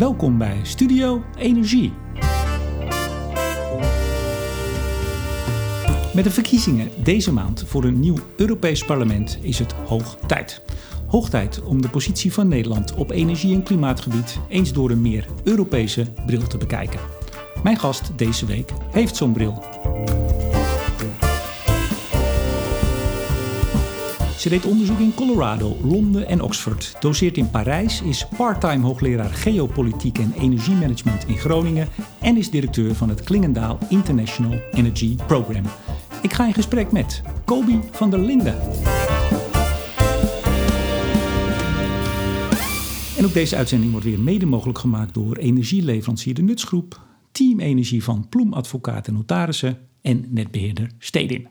Welkom bij Studio Energie. Met de verkiezingen deze maand voor een nieuw Europees parlement is het hoog tijd. Hoog tijd om de positie van Nederland op energie- en klimaatgebied eens door een meer Europese bril te bekijken. Mijn gast deze week heeft zo'n bril. Ze deed onderzoek in Colorado, Londen en Oxford, doseert in Parijs, is parttime hoogleraar geopolitiek en energiemanagement in Groningen en is directeur van het Klingendaal International Energy Program. Ik ga in gesprek met Kobi van der Linden. En ook deze uitzending wordt weer mede mogelijk gemaakt door energieleverancier De Nutsgroep, Team Energie van Ploem Advocaat en Notarissen en netbeheerder Stedin.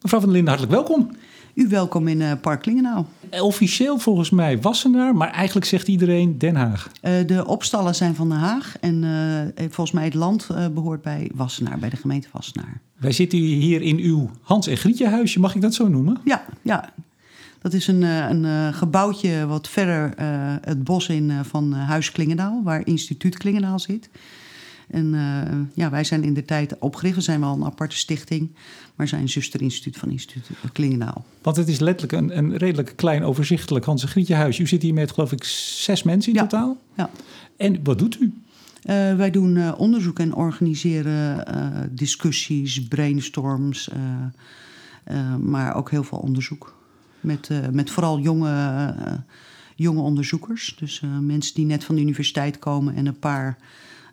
Mevrouw van der Linden, hartelijk welkom. U welkom in uh, Park Klingenau. Officieel volgens mij Wassenaar, maar eigenlijk zegt iedereen Den Haag. Uh, de opstallen zijn van Den Haag en uh, volgens mij het land behoort bij Wassenaar, bij de gemeente Wassenaar. Wij zitten hier in uw Hans en Grietje huisje, mag ik dat zo noemen? Ja, ja. Dat is een, een gebouwtje wat verder het bos in van Huis Klingendaal, waar instituut Klingendaal zit. En uh, ja, wij zijn in de tijd opgericht. We zijn wel een aparte stichting, maar zijn zusterinstituut van instituut Klingendaal. Want het is letterlijk een, een redelijk klein, overzichtelijk Hans Grietje huis. U zit hier met, geloof ik, zes mensen in ja. totaal. Ja. En wat doet u? Uh, wij doen uh, onderzoek en organiseren discussies, brainstorms, maar ook heel veel onderzoek. Met, met vooral jonge, jonge onderzoekers. Dus mensen die net van de universiteit komen en een paar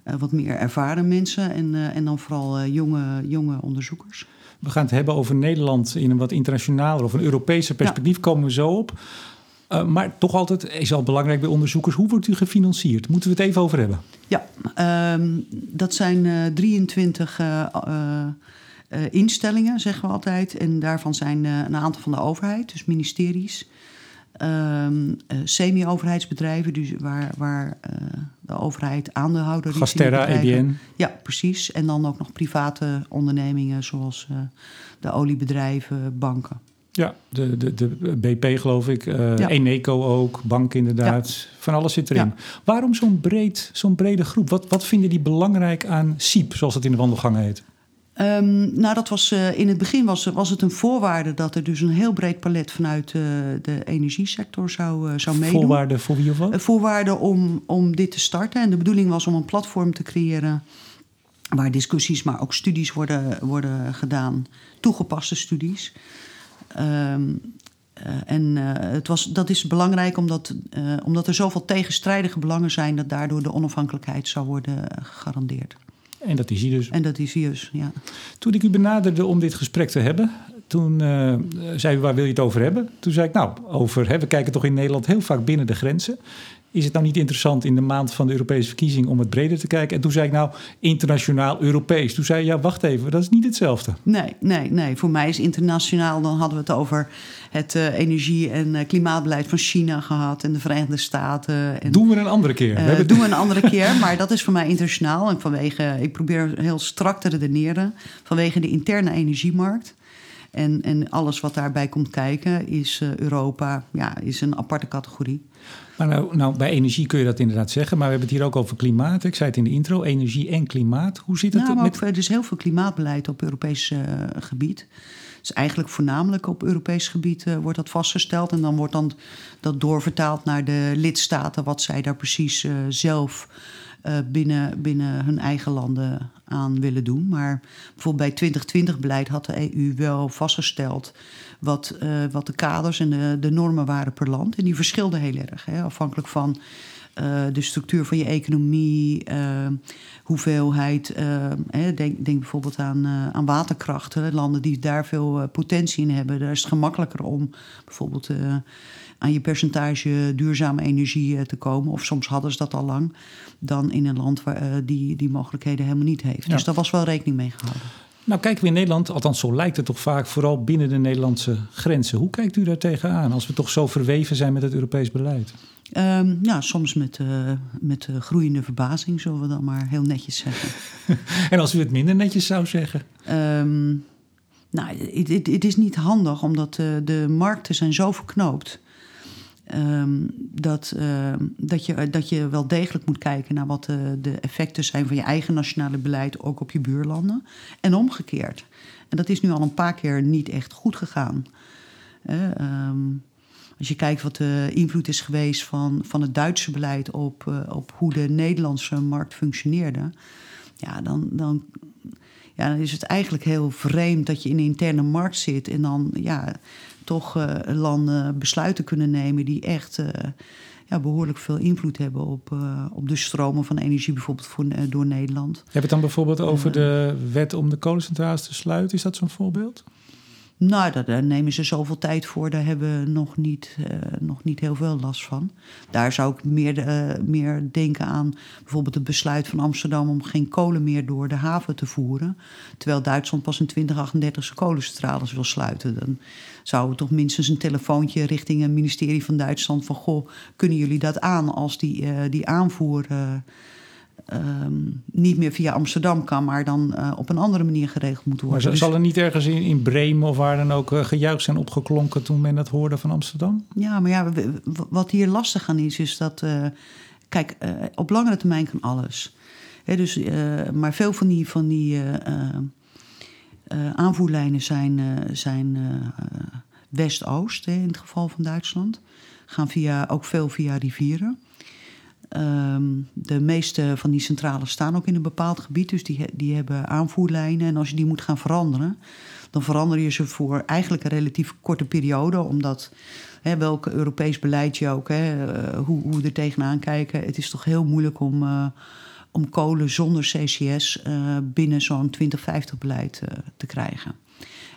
wat meer ervaren mensen en, uh, en dan vooral uh, jonge, jonge onderzoekers. We gaan het hebben over Nederland in een wat internationaler of een Europese perspectief, ja. komen we zo op. maar toch altijd is al belangrijk bij onderzoekers, hoe wordt u gefinancierd? Moeten we het even over hebben? Ja, um, dat zijn 23 instellingen, zeggen we altijd. En daarvan zijn een aantal van de overheid, dus ministeries. Um, uh, semi-overheidsbedrijven, dus waar, waar uh, de overheid aandeelhouder is. Gasterra, EBN. Ja, precies. En dan ook nog private ondernemingen zoals uh, de oliebedrijven, banken. Ja, de, de, de BP geloof ik, ja. Eneco ook, bank inderdaad. Ja. Van alles zit erin. Ja. Waarom zo'n breed, zo'n brede groep? Wat, wat vinden die belangrijk aan SIEP, zoals het in de wandelgangen heet? Um, nou, dat was, uh, in het begin was, was het een voorwaarde dat er dus een heel breed palet vanuit uh, de energiesector zou, uh, zou meedoen. Voorwaarde voor wie of wat? voorwaarde om, om dit te starten. En de bedoeling was om een platform te creëren waar discussies, maar ook studies worden, worden gedaan. Toegepaste studies. Um, en het was, dat is belangrijk omdat, omdat er zoveel tegenstrijdige belangen zijn... dat daardoor de onafhankelijkheid zou worden gegarandeerd. En dat is hij dus. En dat is hij dus, ja. Toen ik u benaderde om dit gesprek te hebben, toen uh, zei u waar wil je het over hebben? Toen zei ik nou, over, hè, we kijken toch in Nederland heel vaak binnen de grenzen. Is het nou niet interessant in de maand van de Europese verkiezing om het breder te kijken? En toen zei ik nou, internationaal Europees. Toen zei je, ja, wacht even, dat is niet hetzelfde. Nee, nee, nee. Voor mij is internationaal, dan hadden we het over het uh, energie- en uh, klimaatbeleid van China gehad en de Verenigde Staten. En, doen we een andere keer. Uh, we doen we een andere keer, maar dat is voor mij internationaal. En vanwege, ik probeer heel strak te redeneren, vanwege de interne energiemarkt. En, en alles wat daarbij komt kijken is uh, Europa, ja, is een aparte categorie. Maar nou, nou, bij energie kun je dat inderdaad zeggen, maar we hebben het hier ook over klimaat. Ik zei het in de intro, energie en klimaat. Hoe zit het nou, maar met... ook, er is heel veel klimaatbeleid op Europees uh, gebied. Dus eigenlijk voornamelijk op Europees gebied uh, wordt dat vastgesteld. En dan wordt dan dat doorvertaald naar de lidstaten, wat zij daar precies uh, zelf binnen, binnen hun eigen landen aan willen doen. Maar bijvoorbeeld bij 2020-beleid had de EU wel vastgesteld wat, uh, wat de kaders en de, de normen waren per land. En die verschilden heel erg, hè, afhankelijk van uh, de structuur van je economie, uh, hoeveelheid. denk, denk, bijvoorbeeld aan, aan waterkrachten. Landen die daar veel potentie in hebben, daar is het gemakkelijker om bijvoorbeeld aan je percentage duurzame energie te komen. Of soms hadden ze dat al lang. Dan in een land waar uh, die, die mogelijkheden helemaal niet heeft. Ja. Dus daar was wel rekening mee gehouden. Nou, kijken we in Nederland, althans zo lijkt het toch vaak, vooral binnen de Nederlandse grenzen. Hoe kijkt u daar tegenaan als we toch zo verweven zijn met het Europees beleid? Um, ja, soms met, uh, met uh, groeiende verbazing, zullen we dan maar heel netjes zeggen. en als u het minder netjes zou zeggen? Um, nou, het, het, het, is niet handig, omdat uh, de markten zijn zo verknoopt. Ehm, dat, ehm, dat, je, dat je wel degelijk moet kijken naar wat de, de effecten zijn van je eigen nationale beleid ook op je buurlanden. En omgekeerd. En dat is nu al een paar keer niet echt goed gegaan. Ehm, als je kijkt wat de invloed is geweest van, van het Duitse beleid op, eh, op hoe de Nederlandse markt functioneerde, ja, dan, dan, ja, dan is het eigenlijk heel vreemd dat je in een interne markt zit en dan ja, toch uh, landen besluiten kunnen nemen die echt uh, ja, behoorlijk veel invloed hebben op, uh, op de stromen van energie, bijvoorbeeld voor, door Nederland. Heb je het dan bijvoorbeeld over de wet om de kolencentrales te sluiten? Is dat zo'n voorbeeld? Nou, daar, nemen ze zoveel tijd voor. Daar hebben we nog niet, uh, nog niet heel veel last van. Daar zou ik meer, uh, meer denken aan bijvoorbeeld het besluit van Amsterdam om geen kolen meer door de haven te voeren. Terwijl Duitsland pas in 2038 zijn kolencentrales wil sluiten. Dan zouden we toch minstens een telefoontje richting het ministerie van Duitsland van goh, kunnen jullie dat aan als die, uh, die aanvoer Um, niet meer via Amsterdam kan, maar dan uh, op een andere manier geregeld moet worden. Maar dus... zal er niet ergens in, in Bremen of waar dan ook uh, gejuicht zijn opgeklonken toen men dat hoorde van Amsterdam? Ja, maar ja, wat hier lastig aan is, is dat. Uh, kijk, op langere termijn kan alles. He, dus, maar veel van die, van die aanvoerlijnen zijn, zijn West-Oost, in het geval van Duitsland. Gaan via, ook veel via rivieren. Um, de meeste van die centrales staan ook in een bepaald gebied, dus die, die hebben aanvoerlijnen. En als je die moet gaan veranderen, dan verander je ze voor eigenlijk een relatief korte periode, omdat hè, welk Europees beleid je ook, uh, hoe, hoe we er tegenaan kijken, het is toch heel moeilijk om, uh, om kolen zonder CCS uh, binnen zo'n 2050-beleid te krijgen.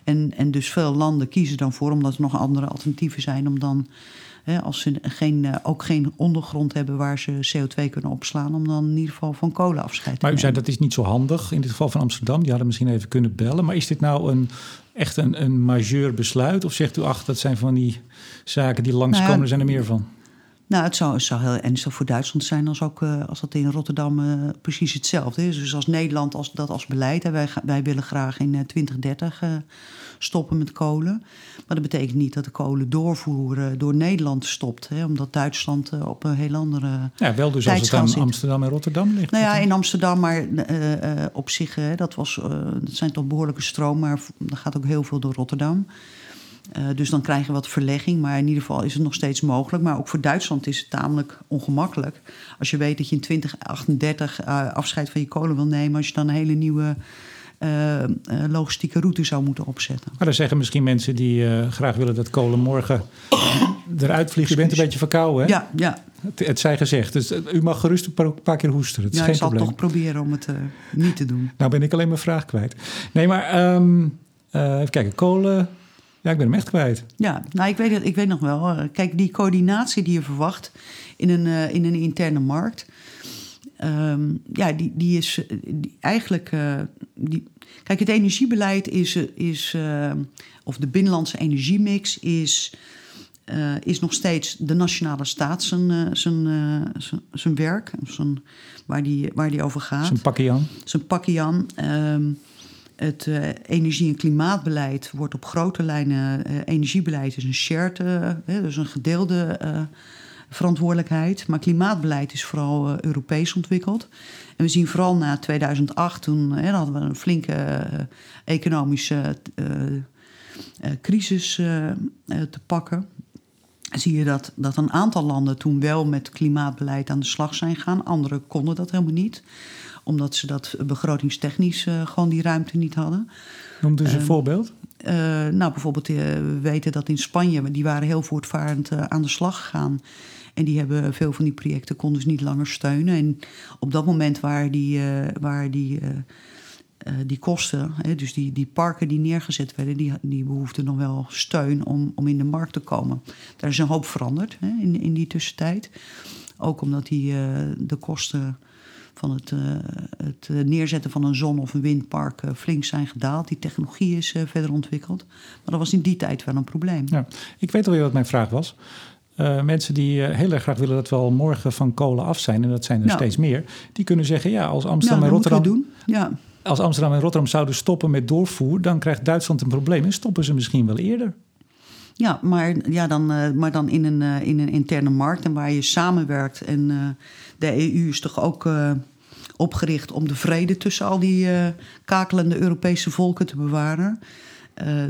En, en dus veel landen kiezen dan voor, omdat er nog andere alternatieven zijn, om dan als ze geen, eh, ook geen ondergrond hebben waar ze CO2 kunnen opslaan, om dan in ieder geval van kolen afscheid te Maar u zei dat is niet zo handig in dit geval van Amsterdam. Die hadden misschien even kunnen bellen. Maar is dit nou een, echt een, een majeur besluit? Of zegt u, ach, dat zijn van die zaken die langskomen, nou ja, er zijn er meer van? Nou, het zou, het zou heel ernstig voor Duitsland zijn als, ook, uh, als dat in Rotterdam uh, precies hetzelfde is. Dus als Nederland als, dat als beleid, wij, wij willen graag in uh, 2030 stoppen met kolen. Maar dat betekent niet dat de kolen doorvoeren door Nederland stopt. Hè, omdat Duitsland op een heel andere. Ja, wel dus als het aan Amsterdam en Rotterdam ligt. Nou ja, in Amsterdam, maar op zich, dat, was, dat zijn toch behoorlijke stroom, maar er gaat ook heel veel door Rotterdam. Uh, dus dan krijg je wat verlegging, maar in ieder geval is het nog steeds mogelijk. Maar ook voor Duitsland is het tamelijk ongemakkelijk. Als je weet dat je in 2038 uh, afscheid van je kolen wil nemen, als je dan een hele nieuwe uh, logistieke route zou moeten opzetten. Maar dan zeggen misschien mensen die graag willen dat kolen morgen eruit vliegt. Je bent een beetje verkouden, hè? Ja, ja. Het, het zij gezegd. Dus u mag gerust een paar keer hoesten. Het is ja, geen ik zal probleem. toch proberen om het niet te doen. Nou ben ik alleen mijn vraag kwijt. Nee, maar um, even kijken. Kolen... Ja, ik ben hem echt kwijt. Ja, nou, ik weet, het, ik weet nog wel. Kijk, die coördinatie die je verwacht in een, uh, in een interne markt... Um, ja, die, die is die, eigenlijk... Uh, die, kijk, het energiebeleid is... is uh, of de binnenlandse energiemix is... Uh, is nog steeds de nationale staat zijn, zijn, zijn, zijn werk, zijn, waar, die, waar die over gaat. Zijn pakje aan. Zijn pakje aan. Um, het uh, energie- en klimaatbeleid wordt op grote lijnen. Uh, energiebeleid is een shared, uh, dus een gedeelde verantwoordelijkheid. Maar klimaatbeleid is vooral Europees ontwikkeld. En we zien vooral na 2008, toen hadden we een flinke economische crisis te pakken. Zie je dat, dat een aantal landen toen wel met klimaatbeleid aan de slag zijn gegaan. Anderen konden dat helemaal niet omdat ze dat begrotingstechnisch uh, gewoon die ruimte niet hadden. Noem dus een uh, voorbeeld. Uh, nou, bijvoorbeeld, we weten dat in Spanje, die waren heel voortvarend aan de slag gegaan. En die hebben veel van die projecten konden ze niet langer steunen. En op dat moment waar die, waar die, die kosten, hè, dus die, die parken die neergezet werden, die, die behoefden nog wel steun om, om in de markt te komen. Daar is een hoop veranderd hè, in, in die tussentijd. Ook omdat die, de kosten van het, uh, het, neerzetten van een zon- of een windpark uh, flink zijn gedaald. Die technologie is verder ontwikkeld. Maar dat was in die tijd wel een probleem. Ja, ik weet alweer wat mijn vraag was. mensen die heel erg graag willen dat we al morgen van kolen af zijn, en dat zijn er Ja. steeds meer, die kunnen zeggen: ja, als Amsterdam ja, en Rotterdam. doen. Ja. Als Amsterdam en Rotterdam zouden stoppen met doorvoer, dan krijgt Duitsland een probleem en stoppen ze misschien wel eerder. Ja, maar, ja, dan, uh, maar dan in een, uh, in een interne markt en waar je samenwerkt. En uh, de EU is toch ook opgericht om de vrede tussen al die kakelende Europese volken te bewaren.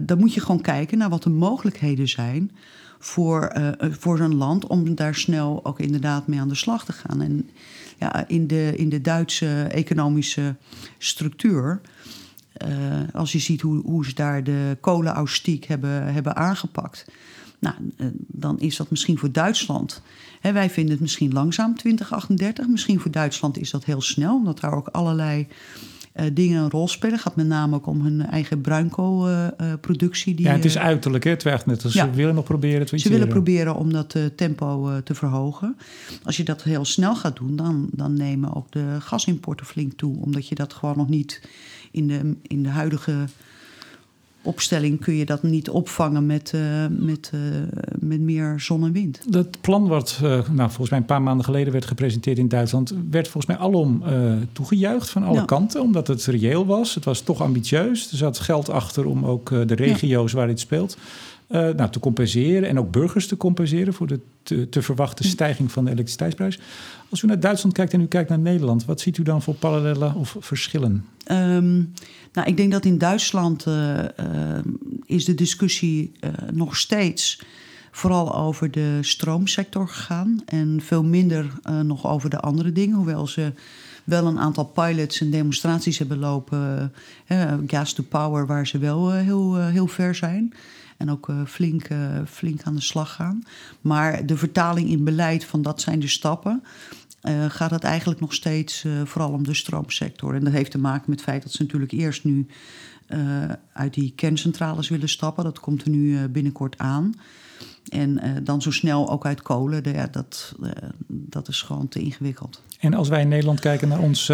dan moet je gewoon kijken naar wat de mogelijkheden zijn voor, voor zo'n land om daar snel ook inderdaad mee aan de slag te gaan. En ja, in, de, in de Duitse economische structuur als je ziet hoe, hoe ze daar de kolenaustiek hebben, hebben aangepakt. Nou, uh, dan is dat misschien voor Duitsland. Hè, wij vinden het misschien langzaam, 2038. Misschien voor Duitsland is dat heel snel, omdat daar ook allerlei uh, dingen een rol spelen. Het gaat met name ook om hun eigen bruinkoolproductie. ja, het is uiterlijk, hè? het werkt net. Dus ja. ze willen nog proberen Ze willen proberen om dat tempo te verhogen. Als je dat heel snel gaat doen, dan, dan nemen ook de gasimporten flink toe. Omdat je dat gewoon nog niet in de, in de huidige opstelling kun je dat niet opvangen met, uh, met, uh, met meer zon en wind. Dat plan wat uh, nou, volgens mij een paar maanden geleden werd gepresenteerd in Duitsland... werd volgens mij alom toegejuicht van alle ja. kanten, omdat het reëel was. Het was toch ambitieus. Er zat geld achter om ook de regio's ja. waar dit speelt... nou, te compenseren en ook burgers te compenseren voor de te, te verwachten stijging van de elektriciteitsprijs. Als u naar Duitsland kijkt en u kijkt naar Nederland, wat ziet u dan voor parallellen of verschillen? Um, nou, ik denk dat in Duitsland uh, uh, is de discussie nog steeds vooral over de stroomsector gegaan en veel minder nog over de andere dingen, hoewel ze wel een aantal pilots en demonstraties hebben lopen, gas to power, waar ze wel heel, heel ver zijn. En ook flink, flink aan de slag gaan. Maar de vertaling in beleid van dat zijn de stappen uh, gaat het eigenlijk nog steeds vooral om de stroomsector. En dat heeft te maken met het feit dat ze natuurlijk eerst nu uit die kerncentrales willen stappen. Dat komt er nu binnenkort aan. En dan zo snel ook uit kolen, dat, dat is gewoon te ingewikkeld. En als wij in Nederland kijken naar ons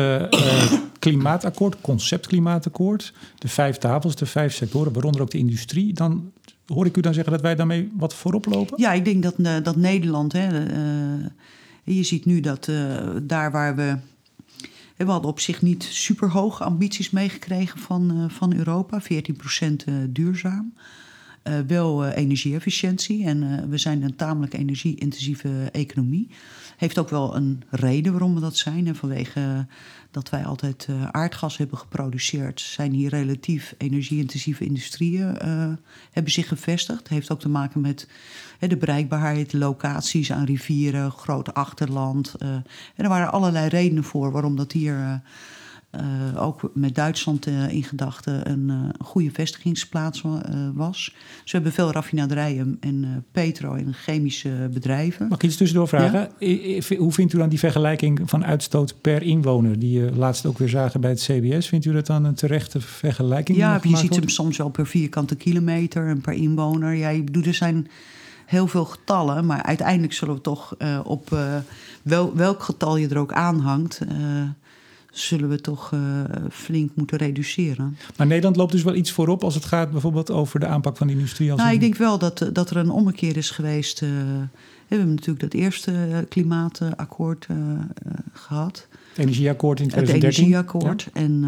klimaatakkoord, conceptklimaatakkoord, de vijf tafels, de vijf sectoren, waaronder ook de industrie, dan hoor ik u dan zeggen dat wij daarmee wat voorop lopen? Ja, ik denk dat, dat Nederland. Hè, je ziet nu dat uh, daar waar we. We hadden op zich niet super hoge ambities meegekregen van, van Europa, 14% uh, duurzaam. Uh, wel uh, energieefficiëntie en uh, we zijn een tamelijk energie-intensieve economie. Heeft ook wel een reden waarom we dat zijn. En vanwege dat wij altijd aardgas hebben geproduceerd, zijn hier relatief energie-intensieve industrieën hebben zich gevestigd. Heeft ook te maken met de bereikbaarheid, locaties aan rivieren, groot achterland. en er waren allerlei redenen voor waarom dat hier uh, ook met Duitsland uh, in gedachten een uh, goede vestigingsplaats was. Ze hebben veel raffinaderijen en petro- en chemische bedrijven. Mag ik iets tussendoor vragen? Ja. Hoe vindt u dan die vergelijking van uitstoot per inwoner... die je laatst ook weer zagen bij het CBS? Vindt u dat dan een terechte vergelijking? Ja, je ziet hem soms wel per vierkante kilometer en per inwoner. Ja, ik bedoel, er zijn heel veel getallen... maar uiteindelijk zullen we toch op wel, welk getal je er ook aanhangt zullen we toch uh, flink moeten reduceren. Maar Nederland loopt dus wel iets voorop als het gaat bijvoorbeeld over de aanpak van de industrie? Als nou, ik denk wel dat, eh, dat er een ommekeer is geweest. Uh, we hebben natuurlijk dat eerste klimaatakkoord uh, gehad. Het energieakkoord in 2013. Het energieakkoord. Ja. En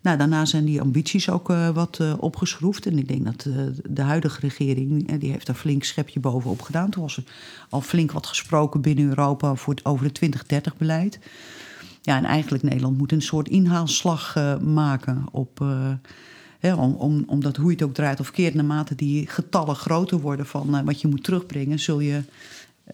nou, daarna zijn die ambities ook wat opgeschroefd. En ik denk dat de huidige regering, die heeft daar flink schepje bovenop gedaan. Toen was er al flink wat gesproken binnen Europa voor het, over het 2030-beleid. Ja, en eigenlijk Nederland moet een soort inhaalslag uh, maken op. Uh, hè, om, om, omdat hoe je het ook draait of keert, naarmate die getallen groter worden van uh, wat je moet terugbrengen, zul je.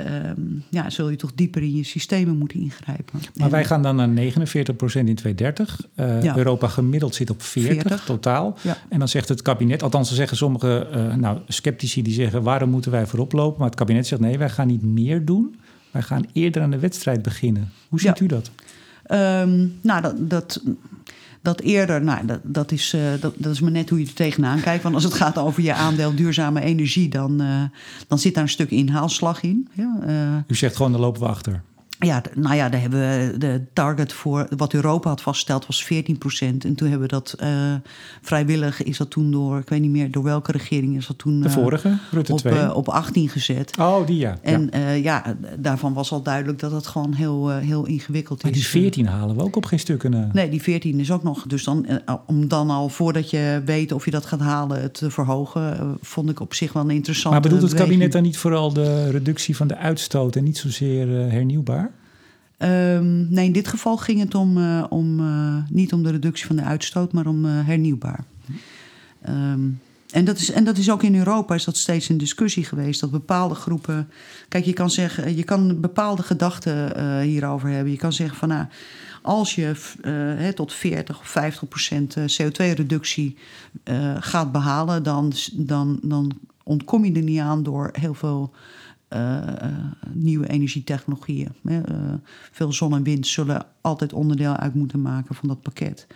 Um, ja, zul je toch dieper in je systemen moeten ingrijpen. Maar en, wij gaan dan naar 49 procent in 2030. Ja. Europa gemiddeld zit op 40, 40. totaal. Ja. En dan zegt het kabinet, althans dan zeggen sommige nou, sceptici die zeggen... waarom moeten wij voorop lopen? Maar het kabinet zegt nee, wij gaan niet meer doen. Wij gaan eerder aan de wedstrijd beginnen. Hoe ziet u dat? Um, nou, dat, dat, dat eerder, nou, dat, dat, is, uh, dat, is maar net hoe je er tegenaan kijkt. Want als het gaat over je aandeel duurzame energie, dan, uh, dan zit daar een stuk inhaalslag in. Ja, uh, U zegt gewoon, dan lopen we achter. Ja, nou ja, daar hebben we de target voor wat Europa had vastgesteld was 14 procent. En toen hebben we dat uh, vrijwillig, is dat toen door, ik weet niet meer door welke regering is dat toen. De vorige, Rutte op, 2. op 18 gezet. Oh, die ja. En ja. ja. daarvan was al duidelijk dat het gewoon heel, heel ingewikkeld maar is. die 14 halen we ook op geen stukken. Nee, die 14 is ook nog. Dus dan, om dan al voordat je weet of je dat gaat halen te verhogen, vond ik op zich wel een interessante. Maar bedoelt het beweging. kabinet dan niet vooral de reductie van de uitstoot en niet zozeer hernieuwbaar? Um, nee, in dit geval ging het om, uh, om uh, niet om de reductie van de uitstoot, maar om uh, hernieuwbaar. Um, en, dat is, en dat is ook in Europa is dat steeds een discussie geweest. Dat bepaalde groepen. Kijk, je kan zeggen, je kan bepaalde gedachten hierover hebben. Je kan zeggen van nou, als je tot 40 of 50 procent CO2-reductie gaat behalen, dan, dan, dan ontkom je er niet aan door heel veel nieuwe energietechnologieën. Uh, veel zon en wind zullen altijd onderdeel uit moeten maken van dat pakket.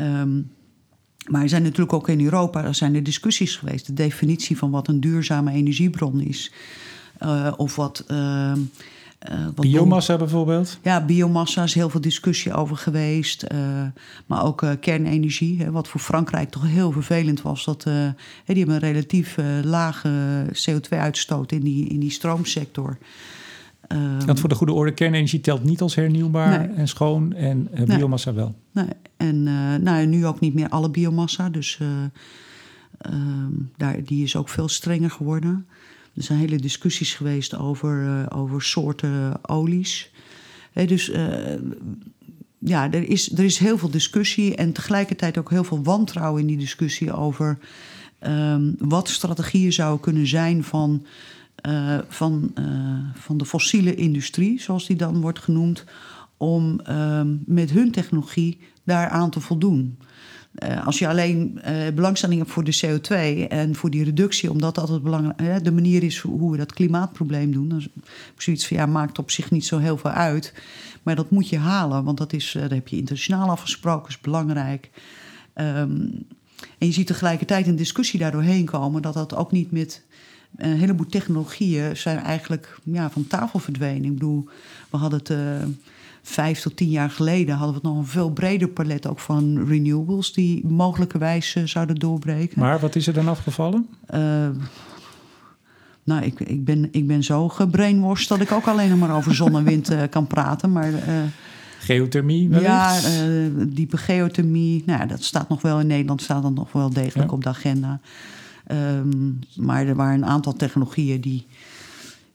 Um, maar er zijn natuurlijk ook in Europa er zijn er discussies geweest. De definitie van wat een duurzame energiebron is. of wat. Uh, wat biomassa bijvoorbeeld? Ja, biomassa is heel veel discussie over geweest. Uh, maar ook uh, kernenergie, hè, wat voor Frankrijk toch heel vervelend was. Dat, die hebben een relatief lage CO2-uitstoot in die, in die stroomsector. Want voor de goede orde, kernenergie telt niet als hernieuwbaar nee. en schoon en biomassa wel. Nee, en nou, nu ook niet meer alle biomassa. Dus um, daar, die is ook veel strenger geworden. Er zijn hele discussies geweest over, uh, over soorten olies. Dus uh, ja, er is, er is heel veel discussie en tegelijkertijd ook heel veel wantrouwen in die discussie over um, wat strategieën zouden kunnen zijn van, uh, van, van de fossiele industrie, zoals die dan wordt genoemd, om um, met hun technologie daaraan te voldoen. Uh, als je alleen uh, belangstelling hebt voor de CO2 en voor die reductie, omdat dat het belang, uh, de manier is hoe we dat klimaatprobleem doen, dan heb zoiets van ja, maakt op zich niet zo heel veel uit. Maar dat moet je halen, want dat is, daar heb je internationaal afgesproken, is belangrijk. Um, en je ziet tegelijkertijd een discussie daardoor heen komen dat dat ook niet met een heleboel technologieën zijn eigenlijk ja, van tafel verdwenen. Ik bedoel, we hadden het vijf tot tien jaar geleden hadden we nog een veel breder palet ook van renewables die mogelijkerwijs zouden doorbreken. Maar wat is er dan afgevallen? Uh, nou, ik, ik, ben, ik ben zo gebrainwashed dat ik ook alleen nog maar over zon en wind uh, kan praten. Maar, geothermie wellicht? Ja, diepe geothermie. Nou, dat staat nog wel in Nederland, staat dat nog wel degelijk ja. op de agenda. Um, maar er waren een aantal technologieën die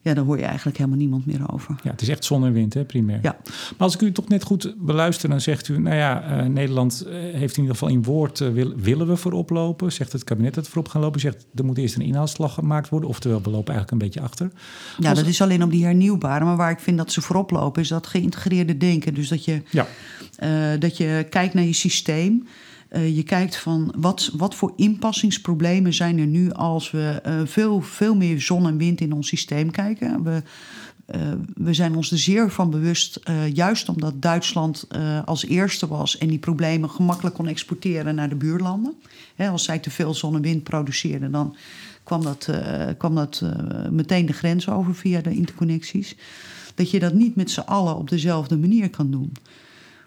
ja, daar hoor je eigenlijk helemaal niemand meer over. Ja, het is echt zon en wind, hè, primair. Ja. Maar als ik u toch net goed beluister, dan zegt u... nou ja, uh, Nederland heeft in ieder geval in woord... Uh, wil, willen we voorop lopen? Zegt het kabinet dat we voorop gaan lopen? Zegt er moet eerst een inhaalslag gemaakt worden? Oftewel, we lopen eigenlijk een beetje achter. Ja, als... dat is alleen op die hernieuwbare. Maar waar ik vind dat ze voorop lopen... is dat geïntegreerde denken. Dus dat je, ja. uh, dat je kijkt naar je systeem... Uh, je kijkt van wat, wat voor inpassingsproblemen zijn er nu als we uh, veel, veel meer zon en wind in ons systeem kijken. We, uh, we zijn ons er zeer van bewust, juist omdat Duitsland als eerste was en die problemen gemakkelijk kon exporteren naar de buurlanden. Als zij te veel zon en wind produceerden, dan kwam dat, kwam dat meteen de grens over via de interconnecties. Dat je dat niet met z'n allen op dezelfde manier kan doen.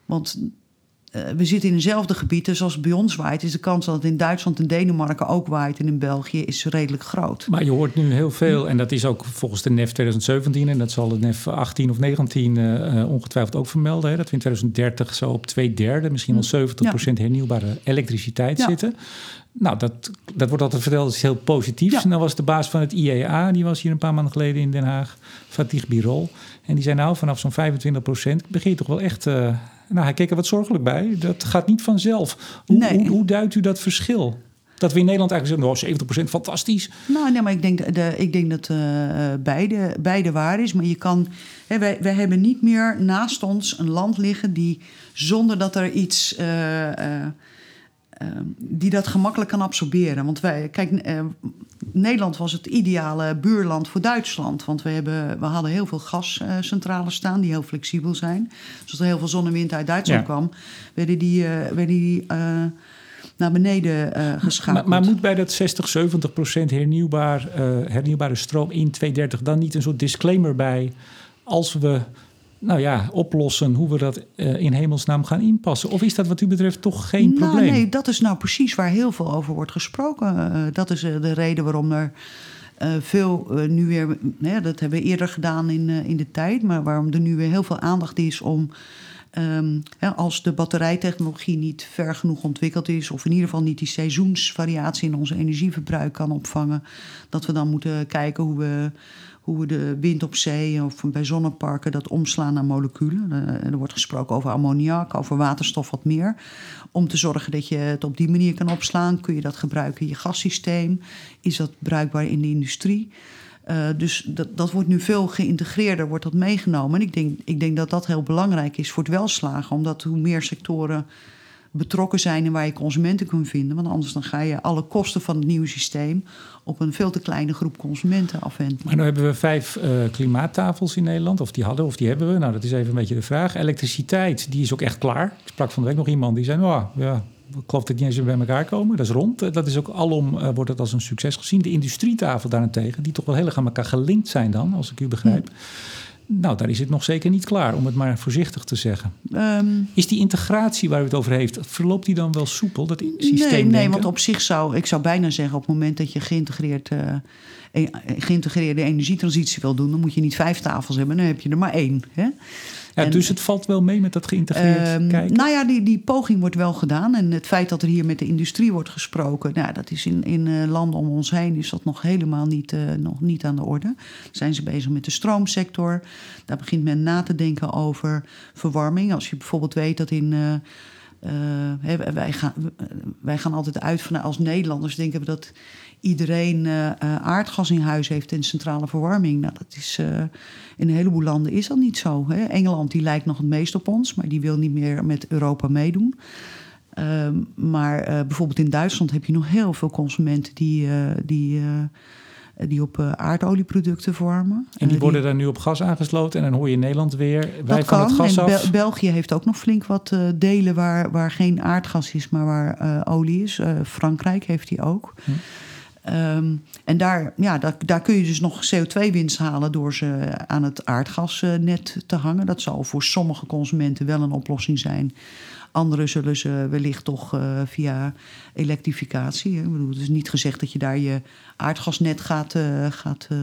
Want we zitten in dezelfde gebieden. Zoals bij ons waait, is de kans dat het in Duitsland en Denemarken ook waait en in België is redelijk groot. Maar je hoort nu heel veel, en dat is ook volgens de NEF 2017, en dat zal de NEF 18 of 19 uh, ongetwijfeld ook vermelden, hè, dat we in 2030 zo op twee derde, misschien wel 70 procent ja. hernieuwbare elektriciteit ja. zitten. Nou, dat, dat wordt altijd verteld als heel positief. Ja. En dan was de baas van het IEA, die was hier een paar maanden geleden in Den Haag, Fatih Birol. En die zei nou, vanaf zo'n 25 procent begin je toch wel echt... Uh, nou, hij keek er wat zorgelijk bij. Dat gaat niet vanzelf. Hoe, nee. hoe, hoe duidt u dat verschil? Dat we in Nederland eigenlijk zeggen, nou, 70% fantastisch. Nou, nee, maar ik denk, de, ik denk dat uh, beide, beide waar is. Maar je kan, hè, wij, wij hebben niet meer naast ons een land liggen die zonder dat er iets... Uh, uh, die dat gemakkelijk kan absorberen. Want wij, kijk, Nederland was het ideale buurland voor Duitsland. Want we, hebben, we hadden heel veel gascentrales staan die heel flexibel zijn. Dus als er heel veel zon en wind uit Duitsland ja. kwam, werden die, uh, werden die uh, naar beneden geschakeld. Maar, maar, moet bij dat 60, 70 procent hernieuwbaar, hernieuwbare stroom in 2030 dan niet een soort disclaimer bij... als we nou ja, oplossen hoe we dat uh, in hemelsnaam gaan inpassen? Of is dat wat u betreft toch geen nou, probleem? Nee, dat is nou precies waar heel veel over wordt gesproken. Uh, dat is uh, de reden waarom er veel nu weer, dat hebben we eerder gedaan in, in de tijd, maar waarom er nu weer heel veel aandacht is om. Um, als de batterijtechnologie niet ver genoeg ontwikkeld is, of in ieder geval niet die seizoensvariatie in onze energieverbruik kan opvangen, dat we dan moeten kijken hoe we hoe we de wind op zee of bij zonneparken dat omslaan naar moleculen. Eh, er wordt gesproken over ammoniak, over waterstof wat meer. Om te zorgen dat je het op die manier kan opslaan, kun je dat gebruiken in je gassysteem. Is dat bruikbaar in de industrie? Uh, dus dat, dat wordt nu veel geïntegreerder, wordt dat meegenomen. En ik denk, ik denk dat dat heel belangrijk is voor het welslagen, omdat hoe meer sectoren betrokken zijn en waar je consumenten kunt vinden. Want anders dan ga je alle kosten van het nieuwe systeem op een veel te kleine groep consumenten afwenden. Maar nu hebben we vijf uh, klimaattafels in Nederland, of die hadden of die hebben we. Nou, dat is even een beetje de vraag. Elektriciteit, die is ook echt klaar. Ik sprak van de week nog iemand die zei, oh, ja, ik geloof dat niet eens bij elkaar komen. Dat is rond. Dat is ook alom, uh, wordt het als een succes gezien. De industrietafel daarentegen, die toch wel heel erg aan elkaar gelinkt zijn dan, als ik u begrijp. Nou, daar is het nog zeker niet klaar, om het maar voorzichtig te zeggen. Um, is die integratie waar u het over heeft, verloopt die dan wel soepel, dat systeem? Nee, nee want op zich zou, ik zou bijna zeggen, op het moment dat je geïntegreerd, uh, geïntegreerde energietransitie wil doen, dan moet je niet vijf tafels hebben, dan heb je er maar één. Hè? Ja, dus het valt wel mee met dat geïntegreerd um, kijken? Nou ja, die, die poging wordt wel gedaan. En het feit dat er hier met de industrie wordt gesproken... Nou, dat is in, in uh, landen om ons heen is dat nog helemaal niet, uh, nog niet aan de orde. Zijn ze bezig met de stroomsector. Daar begint men na te denken over verwarming. Als je bijvoorbeeld weet dat in... Uh, wij, gaan, wij gaan altijd uit van als Nederlanders denken we dat iedereen uh, aardgas in huis heeft en centrale verwarming. Nou, dat is, uh, in een heleboel landen is dat niet zo. Hè? Engeland die lijkt nog het meest op ons, maar die wil niet meer met Europa meedoen. Uh, maar bijvoorbeeld in Duitsland heb je nog heel veel consumenten die, die, die op aardolieproducten verwarmen. En die worden daar nu op gas aangesloten en dan hoor je in Nederland weer wij van het gas en af. België heeft ook nog flink wat delen waar, waar geen aardgas is, maar waar olie is. Frankrijk heeft die ook. Hm. Um, en daar, ja, daar, kun je dus nog CO2-winst halen door ze aan het aardgasnet te hangen. Dat zal voor sommige consumenten wel een oplossing zijn. Anderen zullen ze wellicht toch uh, via elektrificatie. Ik bedoel, het is niet gezegd dat je daar je aardgasnet gaat, uh, gaat, uh,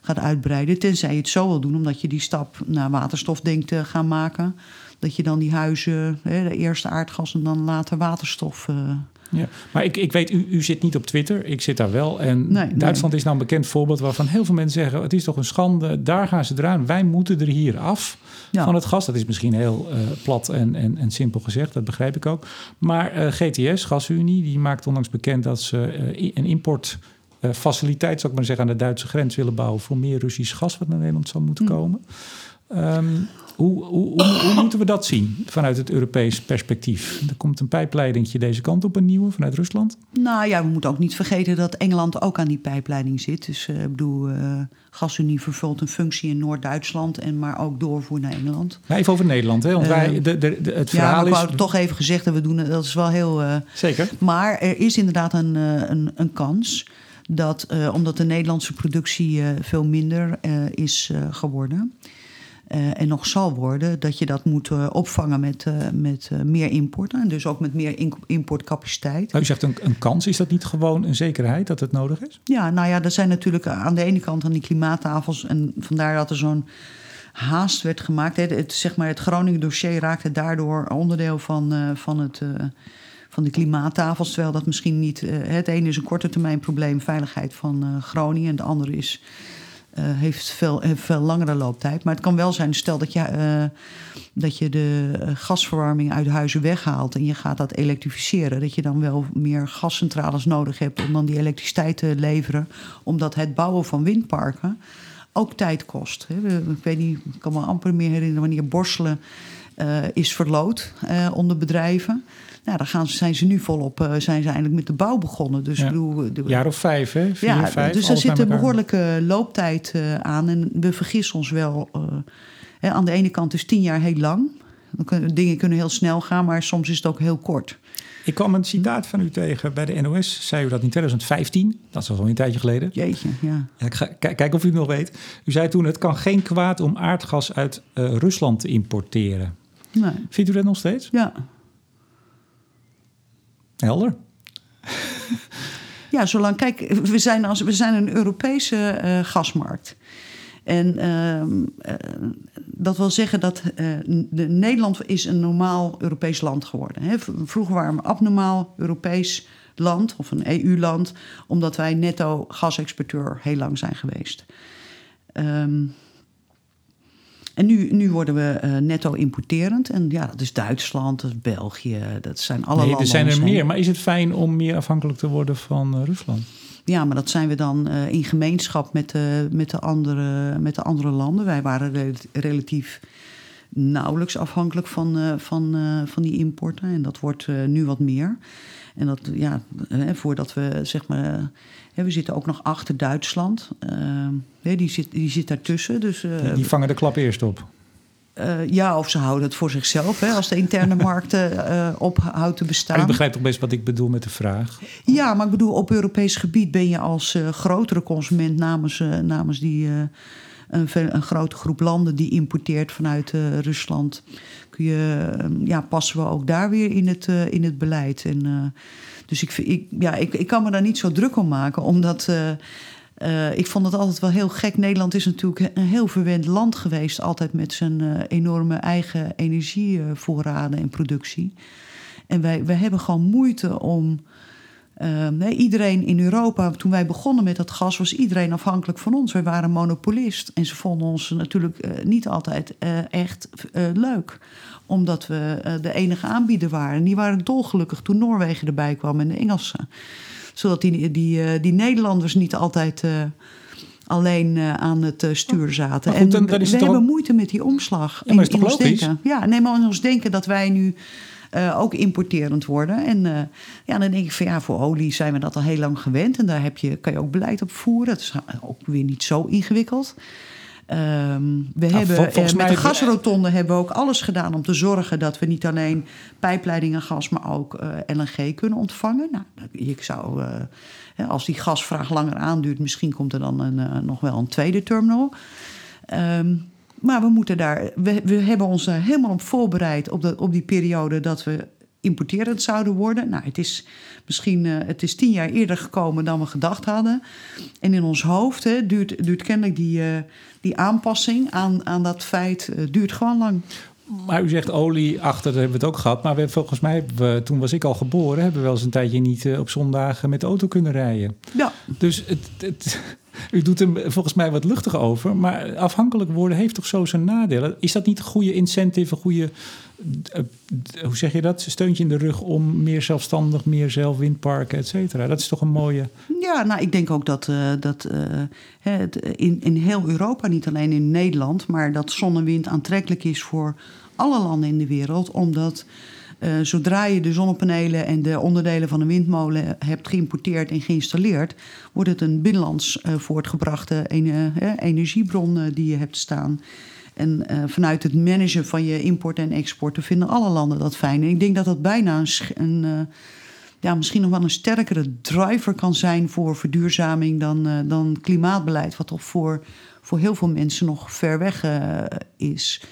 gaat uitbreiden. Tenzij je het zo wil doen, omdat je die stap naar waterstof denkt te gaan maken. Dat je dan die huizen, de eerste aardgas en dan later waterstof ja, maar ik, ik weet, u, u zit niet op Twitter, ik zit daar wel. En Duitsland is nou een bekend voorbeeld waarvan heel veel mensen zeggen: het is toch een schande, daar gaan ze eraan. Wij moeten er hier af van het gas. Dat is misschien heel uh, plat en, en, en simpel gezegd, dat begrijp ik ook. Maar uh, GTS, Gasunie, die maakt onlangs bekend dat ze uh, een importfaciliteit, zou ik maar zeggen, aan de Duitse grens willen bouwen voor meer Russisch gas wat naar Nederland zou moeten hm. komen. Um, hoe, hoe, hoe, moeten we dat zien vanuit het Europees perspectief? Er komt een pijpleidingje deze kant op, een nieuwe vanuit Rusland. Nou ja, we moeten ook niet vergeten dat Engeland ook aan die pijpleiding zit. Dus uh, ik bedoel, uh, GasUnie vervult een functie in Noord-Duitsland, en maar ook doorvoer naar Engeland. Maar even over Nederland, hè? Want wij, de, de, de, het verhaal ja, ik wou is... toch even gezegd dat we doen, dat is wel heel. Zeker. Maar er is inderdaad een, een, een kans dat, omdat de Nederlandse productie veel minder is geworden. Uh, en nog zal worden, dat je dat moet uh, opvangen met, uh, met meer importen. En dus ook met meer in importcapaciteit. Maar u zegt een, een, kans, is dat niet gewoon een zekerheid dat het nodig is? Ja, nou ja, er zijn natuurlijk aan de ene kant aan die klimaattafels. En vandaar dat er zo'n haast werd gemaakt. Het, het, zeg maar, het Groningen dossier raakte daardoor onderdeel van, van het van de klimaattafels. Terwijl dat misschien niet. het ene is een korte termijn probleem, veiligheid van Groningen. En het andere is heeft, veel, heeft veel langere looptijd. Maar het kan wel zijn, stel dat je, uh, dat je de gasverwarming uit huizen weghaalt en je gaat dat elektrificeren. Dat je dan wel meer gascentrales nodig hebt om dan die elektriciteit te leveren. Omdat het bouwen van windparken ook tijd kost. Ik weet niet, ik kan me amper meer herinneren wanneer Borselen uh, is verloot onder bedrijven. Nou, dan gaan, zijn ze nu volop, uh, zijn ze eindelijk met de bouw begonnen. Dus ja. bedoel, de, jaar of vijf, hè? Vier, ja, vijf, dus er zit een behoorlijke looptijd uh, aan. En we vergissen ons wel. Uh, hè, aan de ene kant is tien jaar heel lang. Dan kunnen, dingen kunnen heel snel gaan, maar soms is het ook heel kort. Ik kwam een citaat van u tegen bij de NOS. Zei u dat in 2015? Dat is al een tijdje geleden. Jeetje, ja. ja ik ga kijken of u het nog weet. U zei toen: het kan geen kwaad om aardgas uit uh, Rusland te importeren. Nee. Vindt u dat nog steeds? Ja. Helder. ja, zolang. Kijk, we zijn, als, we zijn een Europese uh, gasmarkt. En uh, dat wil zeggen dat de, Nederland is een normaal Europees land geworden. Hè. Vroeger waren we een abnormaal Europees land of een EU-land, omdat wij netto gasexporteur heel lang zijn geweest. Um, en nu, nu worden we uh, netto importerend. En ja, dat is Duitsland, dat is België, dat zijn alle nee, landen. Er zijn er meer, maar is het fijn om meer afhankelijk te worden van uh, Rusland? Ja, maar dat zijn we dan uh, in gemeenschap met de, met, de andere, met de andere landen. Wij waren re relatief nauwelijks afhankelijk van, van, van die importen. En dat wordt nu wat meer. En dat, ja, voordat we zeg maar we zitten ook nog achter Duitsland. Uh, die, zit, die zit daartussen. Dus, uh, die vangen de klap eerst op. Uh, ja, of ze houden het voor zichzelf, hè, als de interne markt uh, ophoudt te bestaan. Maar u begrijpt toch best wat ik bedoel met de vraag? Ja, maar ik bedoel, op Europees gebied ben je als uh, grotere consument namens, namens die, een, een, grote groep landen die importeert vanuit Rusland. Kun je, ja, passen we ook daar weer in het, in het beleid. En dus ik, ik, ja, ik, ik kan me daar niet zo druk om maken, omdat. Ik vond het altijd wel heel gek. Nederland is natuurlijk een heel verwend land geweest, altijd met zijn enorme eigen energievoorraden en productie. En wij, wij hebben gewoon moeite om. Nee, iedereen in Europa, toen wij begonnen met dat gas, was iedereen afhankelijk van ons. Wij waren monopolist en ze vonden ons natuurlijk niet altijd echt leuk omdat we de enige aanbieder waren. En die waren dolgelukkig toen Noorwegen erbij kwam en de Engelsen. Zodat die, die, die Nederlanders niet altijd alleen aan het stuur zaten. Goed, en dan we hebben moeite met die omslag. Ja, in, in logisch? Denken. Ja, nee, maar in ons denken dat wij nu... Uh, ook importerend worden. En uh, ja, dan denk ik van ja, voor olie zijn we dat al heel lang gewend. En daar heb je, kan je ook beleid op voeren. Het is ook weer niet zo ingewikkeld. Um, we nou, hebben, vol, uh, met mij... de gasrotonde hebben we ook alles gedaan om te zorgen dat we niet alleen pijpleidingen gas, maar ook uh, LNG kunnen ontvangen. Nou, ik zou, uh, als die gasvraag langer aanduurt, misschien komt er dan een, nog wel een tweede terminal. Um, maar we moeten daar, we, we hebben ons daar helemaal op voorbereid op, de, op die periode dat we importerend zouden worden. Nou, het is misschien uh, het is tien jaar eerder gekomen dan we gedacht hadden. En in ons hoofd hè, duurt, duurt kennelijk die, uh, die aanpassing aan, aan dat feit uh, duurt gewoon lang. Maar u zegt olie achter, daar hebben we het ook gehad. Maar we, volgens mij, we, toen was ik al geboren, hebben we wel eens een tijdje niet op zondagen met de auto kunnen rijden. Ja. Dus het, het, u doet er volgens mij wat luchtig over. Maar afhankelijk worden heeft toch zo zijn nadelen. Is dat niet een goede incentive, een goede uh, hoe zeg je dat? Steuntje in de rug om meer zelfstandig, meer zelf windparken, et cetera. Dat is toch een mooie. Ja, nou, ik denk ook dat, uh, dat het in, in heel Europa, niet alleen in Nederland, maar dat zon en wind aantrekkelijk is voor alle landen in de wereld, omdat. Uh, zodra je de zonnepanelen en de onderdelen van een windmolen hebt geïmporteerd en geïnstalleerd, wordt het een binnenlands uh, voortgebrachte energiebron uh, die je hebt staan. En vanuit het managen van je import en export vinden alle landen dat fijn. En ik denk dat dat bijna een, ja, misschien nog wel een sterkere driver kan zijn voor verduurzaming dan, dan klimaatbeleid, wat toch voor, voor heel veel mensen nog ver weg is.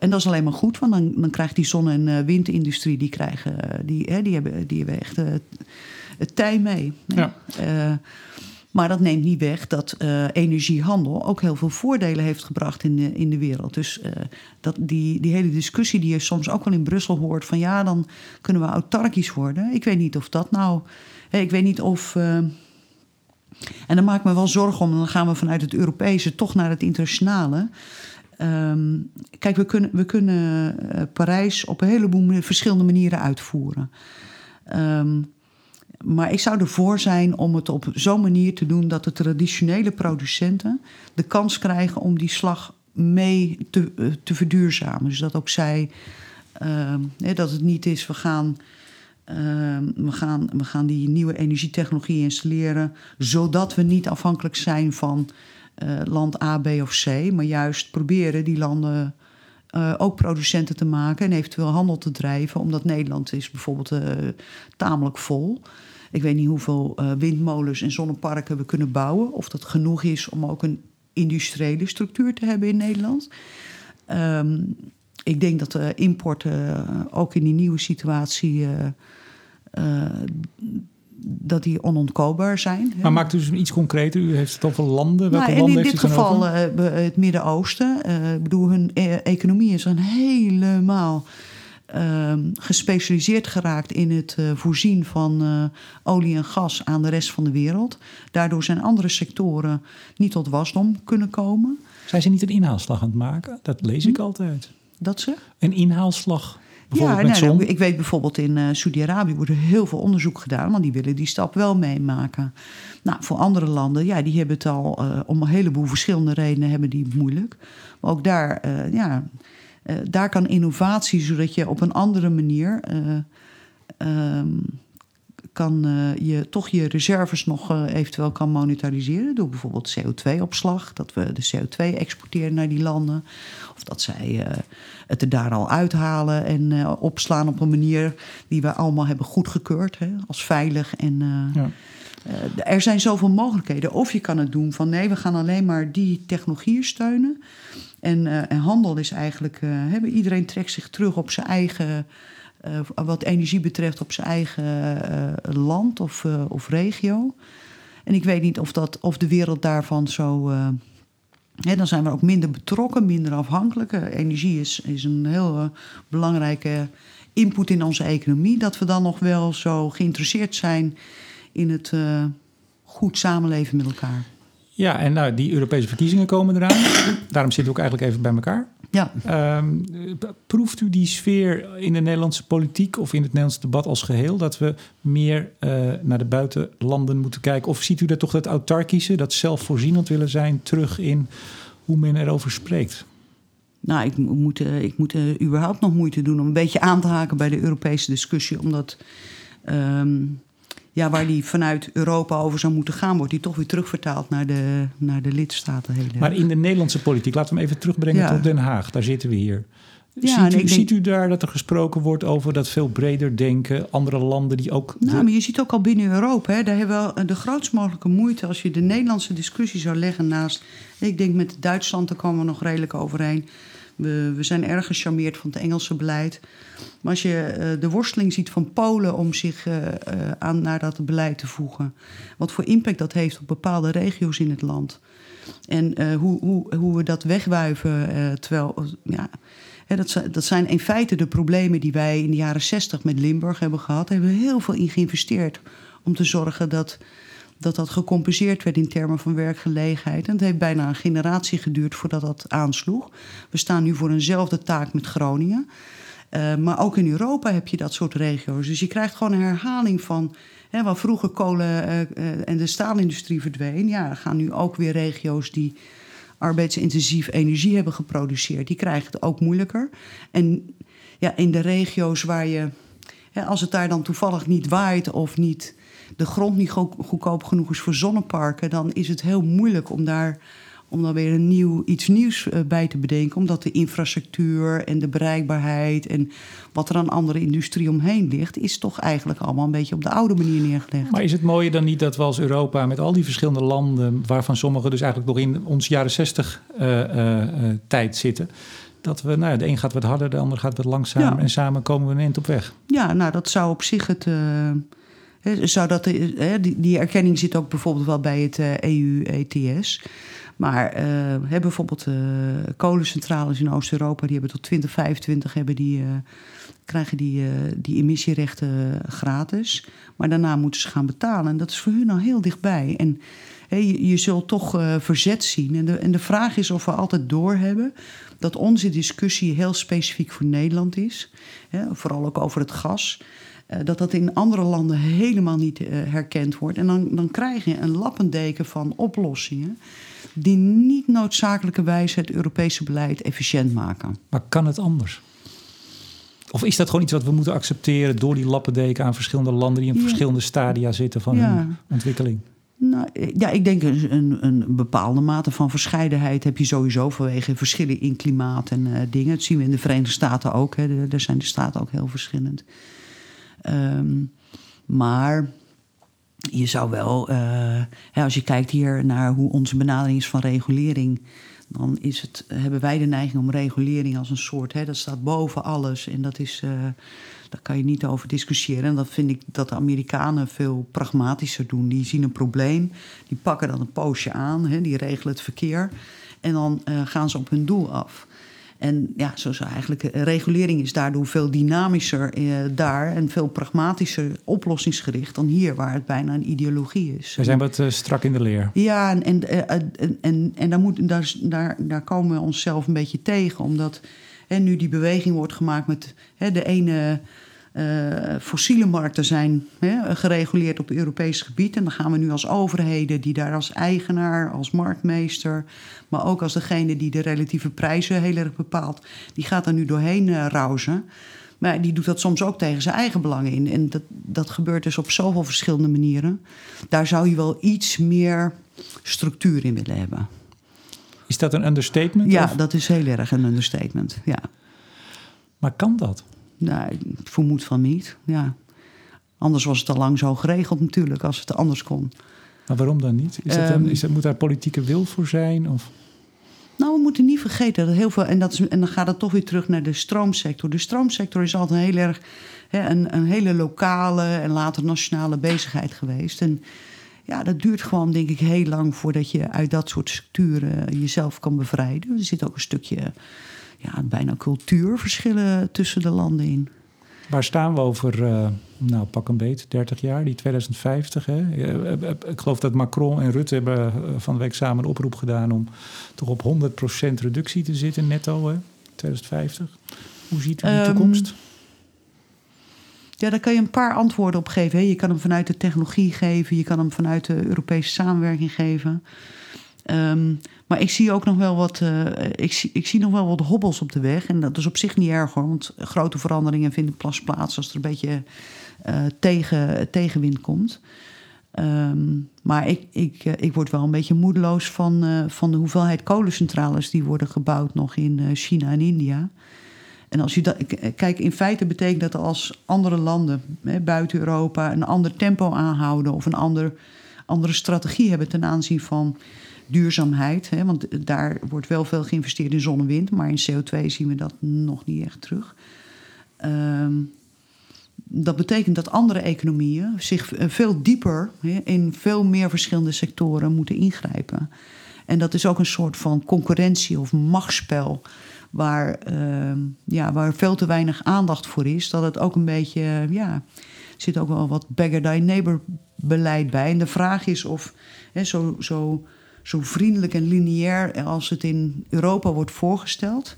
En dat is alleen maar goed, want dan, dan krijgt die zon- en windindustrie, die, krijgen, die, hè, die, hebben, die hebben echt het tij mee. Ja. Maar dat neemt niet weg dat uh, energiehandel ook heel veel voordelen heeft gebracht in de, in de wereld. Dus uh, dat die, die hele discussie die je soms ook wel in Brussel hoort: van ja, dan kunnen we autarkisch worden. Ik weet niet of dat nou. Hey, ik weet niet of. Uh, en dan maak ik me wel zorgen om, dan gaan we vanuit het Europese toch naar het internationale. Um, kijk, we kunnen, we kunnen Parijs op een heleboel verschillende manieren uitvoeren. Um, maar ik zou ervoor zijn om het op zo'n manier te doen dat de traditionele producenten de kans krijgen om die slag mee te, uh, te verduurzamen. Dus dat ook zij, nee, dat het niet is, we gaan, we, gaan, we gaan die nieuwe energietechnologie installeren, zodat we niet afhankelijk zijn van land A, B of C, maar juist proberen die landen uh, ook producenten te maken en eventueel handel te drijven, omdat Nederland is bijvoorbeeld uh, tamelijk vol. Ik weet niet hoeveel windmolens en zonneparken we kunnen bouwen, of dat genoeg is om ook een industriële structuur te hebben in Nederland. Um, ik denk dat de importen ook in die nieuwe situatie dat die onontkoopbaar zijn. Maar maakt u dus iets concreter. U heeft het over landen. Welke nou, landen in dit geval uh, het Midden-Oosten. Uh, ik bedoel, hun e economie is dan helemaal uh, gespecialiseerd geraakt in het voorzien van olie en gas aan de rest van de wereld. Daardoor zijn andere sectoren niet tot wasdom kunnen komen. Zijn ze niet een inhaalslag aan het maken? Dat lees ik hm? altijd. Dat ze? Een inhaalslag ja, nee, ik weet bijvoorbeeld in uh, Saudi-Arabië wordt er heel veel onderzoek gedaan, want die willen die stap wel meemaken. Nou, voor andere landen, ja, die hebben het al uh, om een heleboel verschillende redenen hebben die moeilijk. Maar ook daar, uh, ja, daar kan innovatie, zodat je op een andere manier um, kan je toch je reserves nog eventueel kan monetariseren. Door bijvoorbeeld CO2-opslag, dat we de CO2 exporteren naar die landen. Of dat zij het er daar al uithalen en opslaan op een manier die we allemaal hebben goedgekeurd hè, als veilig. En, ja. er zijn zoveel mogelijkheden. Of je kan het doen van nee, we gaan alleen maar die technologieën steunen. En, en handel is eigenlijk, hebben, iedereen trekt zich terug op zijn eigen, wat energie betreft, op zijn eigen land of, of regio. En ik weet niet of, dat, of de wereld daarvan zo dan zijn we ook minder betrokken, minder afhankelijk. Energie is, is een heel belangrijke input in onze economie. Dat we dan nog wel zo geïnteresseerd zijn in het goed samenleven met elkaar. Ja, en nou, die Europese verkiezingen komen eraan. Daarom zitten we ook eigenlijk even bij elkaar. Ja. Um, proeft u die sfeer in de Nederlandse politiek of in het Nederlandse debat als geheel? Dat we meer uh, naar de buitenlanden moeten kijken? Of ziet u dat toch dat autarkische, dat zelfvoorzienend willen zijn, terug in hoe men erover spreekt? Nou, ik moet, uh, ik moet uh, überhaupt nog moeite doen om een beetje aan te haken bij de Europese discussie. Omdat um, ja, waar die vanuit Europa over zou moeten gaan, wordt die toch weer terugvertaald naar de, naar de lidstaten. Hele. Maar in de Nederlandse politiek, laten we hem even terugbrengen tot Den Haag. Daar zitten we hier. Ja, ziet, u, ziet u daar dat er gesproken wordt over dat veel breder denken, andere landen die ook. Nou, maar je ziet ook al binnen Europa, hè, daar hebben we de grootst mogelijke moeite als je de Nederlandse discussie zou leggen naast. Ik denk met Duitsland, daar komen we nog redelijk overheen. We, we zijn erg gecharmeerd van het Engelse beleid. Maar als je uh, de worsteling ziet van Polen om zich uh, uh, aan naar dat beleid te voegen, wat voor impact dat heeft op bepaalde regio's in het land. En hoe, hoe, hoe we dat wegwuiven, terwijl ja, dat, dat, zijn in feite de problemen die wij in de jaren zestig met Limburg hebben gehad. Daar hebben we heel veel in geïnvesteerd om te zorgen dat dat dat gecompenseerd werd in termen van werkgelegenheid. En het heeft bijna een generatie geduurd voordat dat aansloeg. We staan nu voor eenzelfde taak met Groningen. Uh, maar ook in Europa heb je dat soort regio's. Dus je krijgt gewoon een herhaling van. Hè, waar vroeger kolen uh, uh, en de staalindustrie verdween. Ja, gaan nu ook weer regio's die arbeidsintensief energie hebben geproduceerd. Die krijgen het ook moeilijker. En ja, in de regio's waar je. Hè, als het daar dan toevallig niet waait of niet de grond niet goedkoop genoeg is voor zonneparken, dan is het heel moeilijk om daar, om daar weer een nieuw, iets nieuws eh, bij te bedenken. Omdat de infrastructuur en de bereikbaarheid en wat er aan andere industrie omheen ligt, is toch eigenlijk allemaal een beetje op de oude manier neergelegd. Maar is het mooie dan niet dat we als Europa met al die verschillende landen, waarvan sommige dus eigenlijk nog in ons jaren 60 uh, uh, tijd zitten dat we, nou, de een gaat wat harder, de ander gaat wat langzamer. En samen komen we een eind op weg. Ja, nou, dat zou op zich het, uh, zou dat, die, die erkenning zit ook bijvoorbeeld wel bij het EU-ETS. Eh, e maar uh, bijvoorbeeld kolencentrales in Oost-Europa, die hebben tot 2025 hebben die, krijgen die, die emissierechten gratis. Maar daarna moeten ze gaan betalen. En dat is voor hun al heel dichtbij. En je, je, zult toch verzet zien. En de, en de vraag is of we altijd doorhebben dat onze discussie heel specifiek voor Nederland is. vooral ook over het gas. Eh, dat dat in andere landen helemaal niet uh, herkend wordt. En dan, dan krijg je een lappendeken van oplossingen die niet noodzakelijkerwijs het Europese beleid efficiënt maken. Maar kan het anders? Of is dat gewoon iets wat we moeten accepteren door die lappendeken aan verschillende landen die in verschillende stadia zitten van hun ontwikkeling? Nou, ja, ik denk een, een, een, bepaalde mate van verscheidenheid heb je sowieso vanwege verschillen in klimaat en uh, dingen. Dat zien we in de Verenigde Staten ook. Hè. Daar zijn de staten ook heel verschillend. Um, maar je zou wel, uh, als je kijkt hier naar hoe onze benadering is van regulering, dan is het, hebben wij de neiging om regulering als een soort, hè, dat staat boven alles en dat is. Uh, daar kan je niet over discussiëren. En dat vind ik dat de Amerikanen veel pragmatischer doen. Die zien een probleem, die pakken dan een poosje aan, hè, die regelen het verkeer. En dan uh, gaan ze op hun doel af. En ja, zoals eigenlijk eh, regulering is daardoor veel dynamischer eh, daar en veel pragmatischer oplossingsgericht dan hier, waar het bijna een ideologie is. We zijn wat uh, strak in de leer. Ja, en, en, uh, en, en, en daar, moet, daar, daar, daar komen we onszelf een beetje tegen, omdat hè, nu die beweging wordt gemaakt met hè, de ene uh, fossiele markten zijn hè, gereguleerd op Europees gebied. En dan gaan we nu als overheden, die daar als eigenaar, als marktmeester, maar ook als degene die de relatieve prijzen heel erg bepaalt, die gaat er nu doorheen uh, rauzen. Maar die doet dat soms ook tegen zijn eigen belangen in. En dat, dat gebeurt dus op zoveel verschillende manieren. Daar zou je wel iets meer structuur in willen hebben. Is dat een understatement? Ja, of? dat is heel erg een understatement. Ja. Maar kan dat? Nou, ik vermoed van niet. Ja. Anders was het al lang zo geregeld natuurlijk, als het anders kon. Maar waarom dan niet? Is dat een, is dat, moet daar politieke wil voor zijn? Of? Nou, we moeten niet vergeten dat heel veel. En, dat is, en dan gaat het toch weer terug naar de stroomsector. De stroomsector is altijd heel erg hè, een, een hele lokale en later nationale bezigheid geweest. En ja, dat duurt gewoon, denk ik, heel lang voordat je uit dat soort structuren jezelf kan bevrijden. Er zit ook een stukje ja, bijna cultuurverschillen tussen de landen in. Waar staan we over, uh, nou pak een beet, 30 jaar, die 2050? Hè? Ik geloof dat Macron en Rutte hebben van de week samen een oproep gedaan om toch op 100% reductie te zitten netto, hè? 2050. Hoe ziet u die toekomst? Um, ja, daar kan je een paar antwoorden op geven. Hè. Je kan hem vanuit de technologie geven, je kan hem vanuit de Europese samenwerking geven. Um, maar ik zie ook nog wel wat, uh, ik, zie, ik zie nog wel wat hobbels op de weg. En dat is op zich niet erg hoor, want grote veranderingen vinden pas plaats als er een beetje uh, tegen, tegenwind komt. Um, maar ik, ik, uh, ik word wel een beetje moedeloos van, van de hoeveelheid kolencentrales die worden gebouwd nog in China en India. En als je dat, kijk, in feite betekent dat als andere landen hè, buiten Europa een ander tempo aanhouden of een ander, andere strategie hebben ten aanzien van duurzaamheid. Hè, want daar wordt wel veel geïnvesteerd in zon en wind, maar in CO2 zien we dat nog niet echt terug. Um, dat betekent dat andere economieën zich veel dieper in veel meer verschillende sectoren moeten ingrijpen. En dat is ook een soort van concurrentie of machtsspel. Waar, uh, ja, waar veel te weinig aandacht voor is. Dat het ook een beetje. Ja, zit ook wel wat beggar thy neighbor beleid bij. En de vraag is of hè, zo, zo zo vriendelijk en lineair als het in Europa wordt voorgesteld.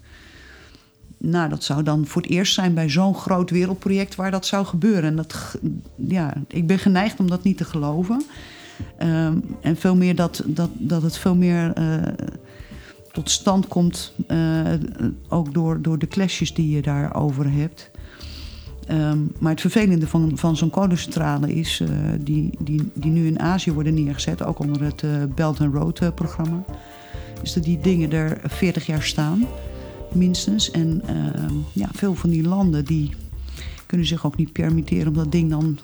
Nou, dat zou dan voor het eerst zijn bij zo'n groot wereldproject waar dat zou gebeuren. En dat, ja, ik ben geneigd om dat niet te geloven. Um, en veel meer dat, dat, dat het veel meer uh, tot stand komt, uh, ook door, door de clashes die je daarover hebt. Um, maar het vervelende van, van zo'n kolencentrale is, uh, die, die, die nu in Azië worden neergezet, ook onder het uh, Belt and Road uh, programma, is dat die dingen er 40 jaar staan, minstens. En ehm, ja, veel van die landen die kunnen zich ook niet permitteren om dat ding dan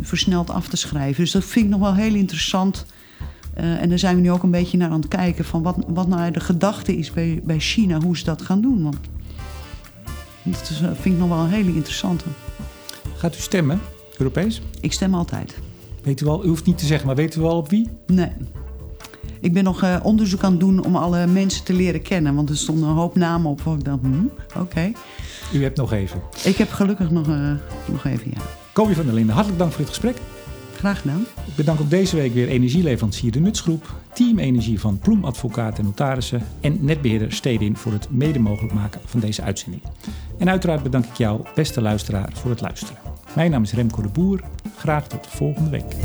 versneld af te schrijven. Dus dat vind ik nog wel heel interessant. en daar zijn we nu ook een beetje naar aan het kijken van wat, wat nou de gedachte is bij, bij China, hoe ze dat gaan doen. Want dat is, vind ik nog wel een hele interessante. Gaat u stemmen, Europees? Ik stem altijd. Weet u al, u hoeft niet te zeggen, maar weet u al op wie? Nee. Ik ben nog uh, onderzoek aan het doen om alle mensen te leren kennen. Want er stonden een hoop namen op. Waar ik dacht, hm, oké. Okay. U hebt nog even. Ik heb gelukkig nog, uh, nog even, ja. Kobi van der Linden, hartelijk dank voor dit gesprek. Graag gedaan. Ik bedank ook deze week weer energieleverancier De Nutsgroep, Team Energie van Ploem Advocaat en Notarissen en netbeheerder Stedin voor het mede mogelijk maken van deze uitzending. En uiteraard bedank ik jou, beste luisteraar, voor het luisteren. Mijn naam is Remco de Boer. Graag tot volgende week.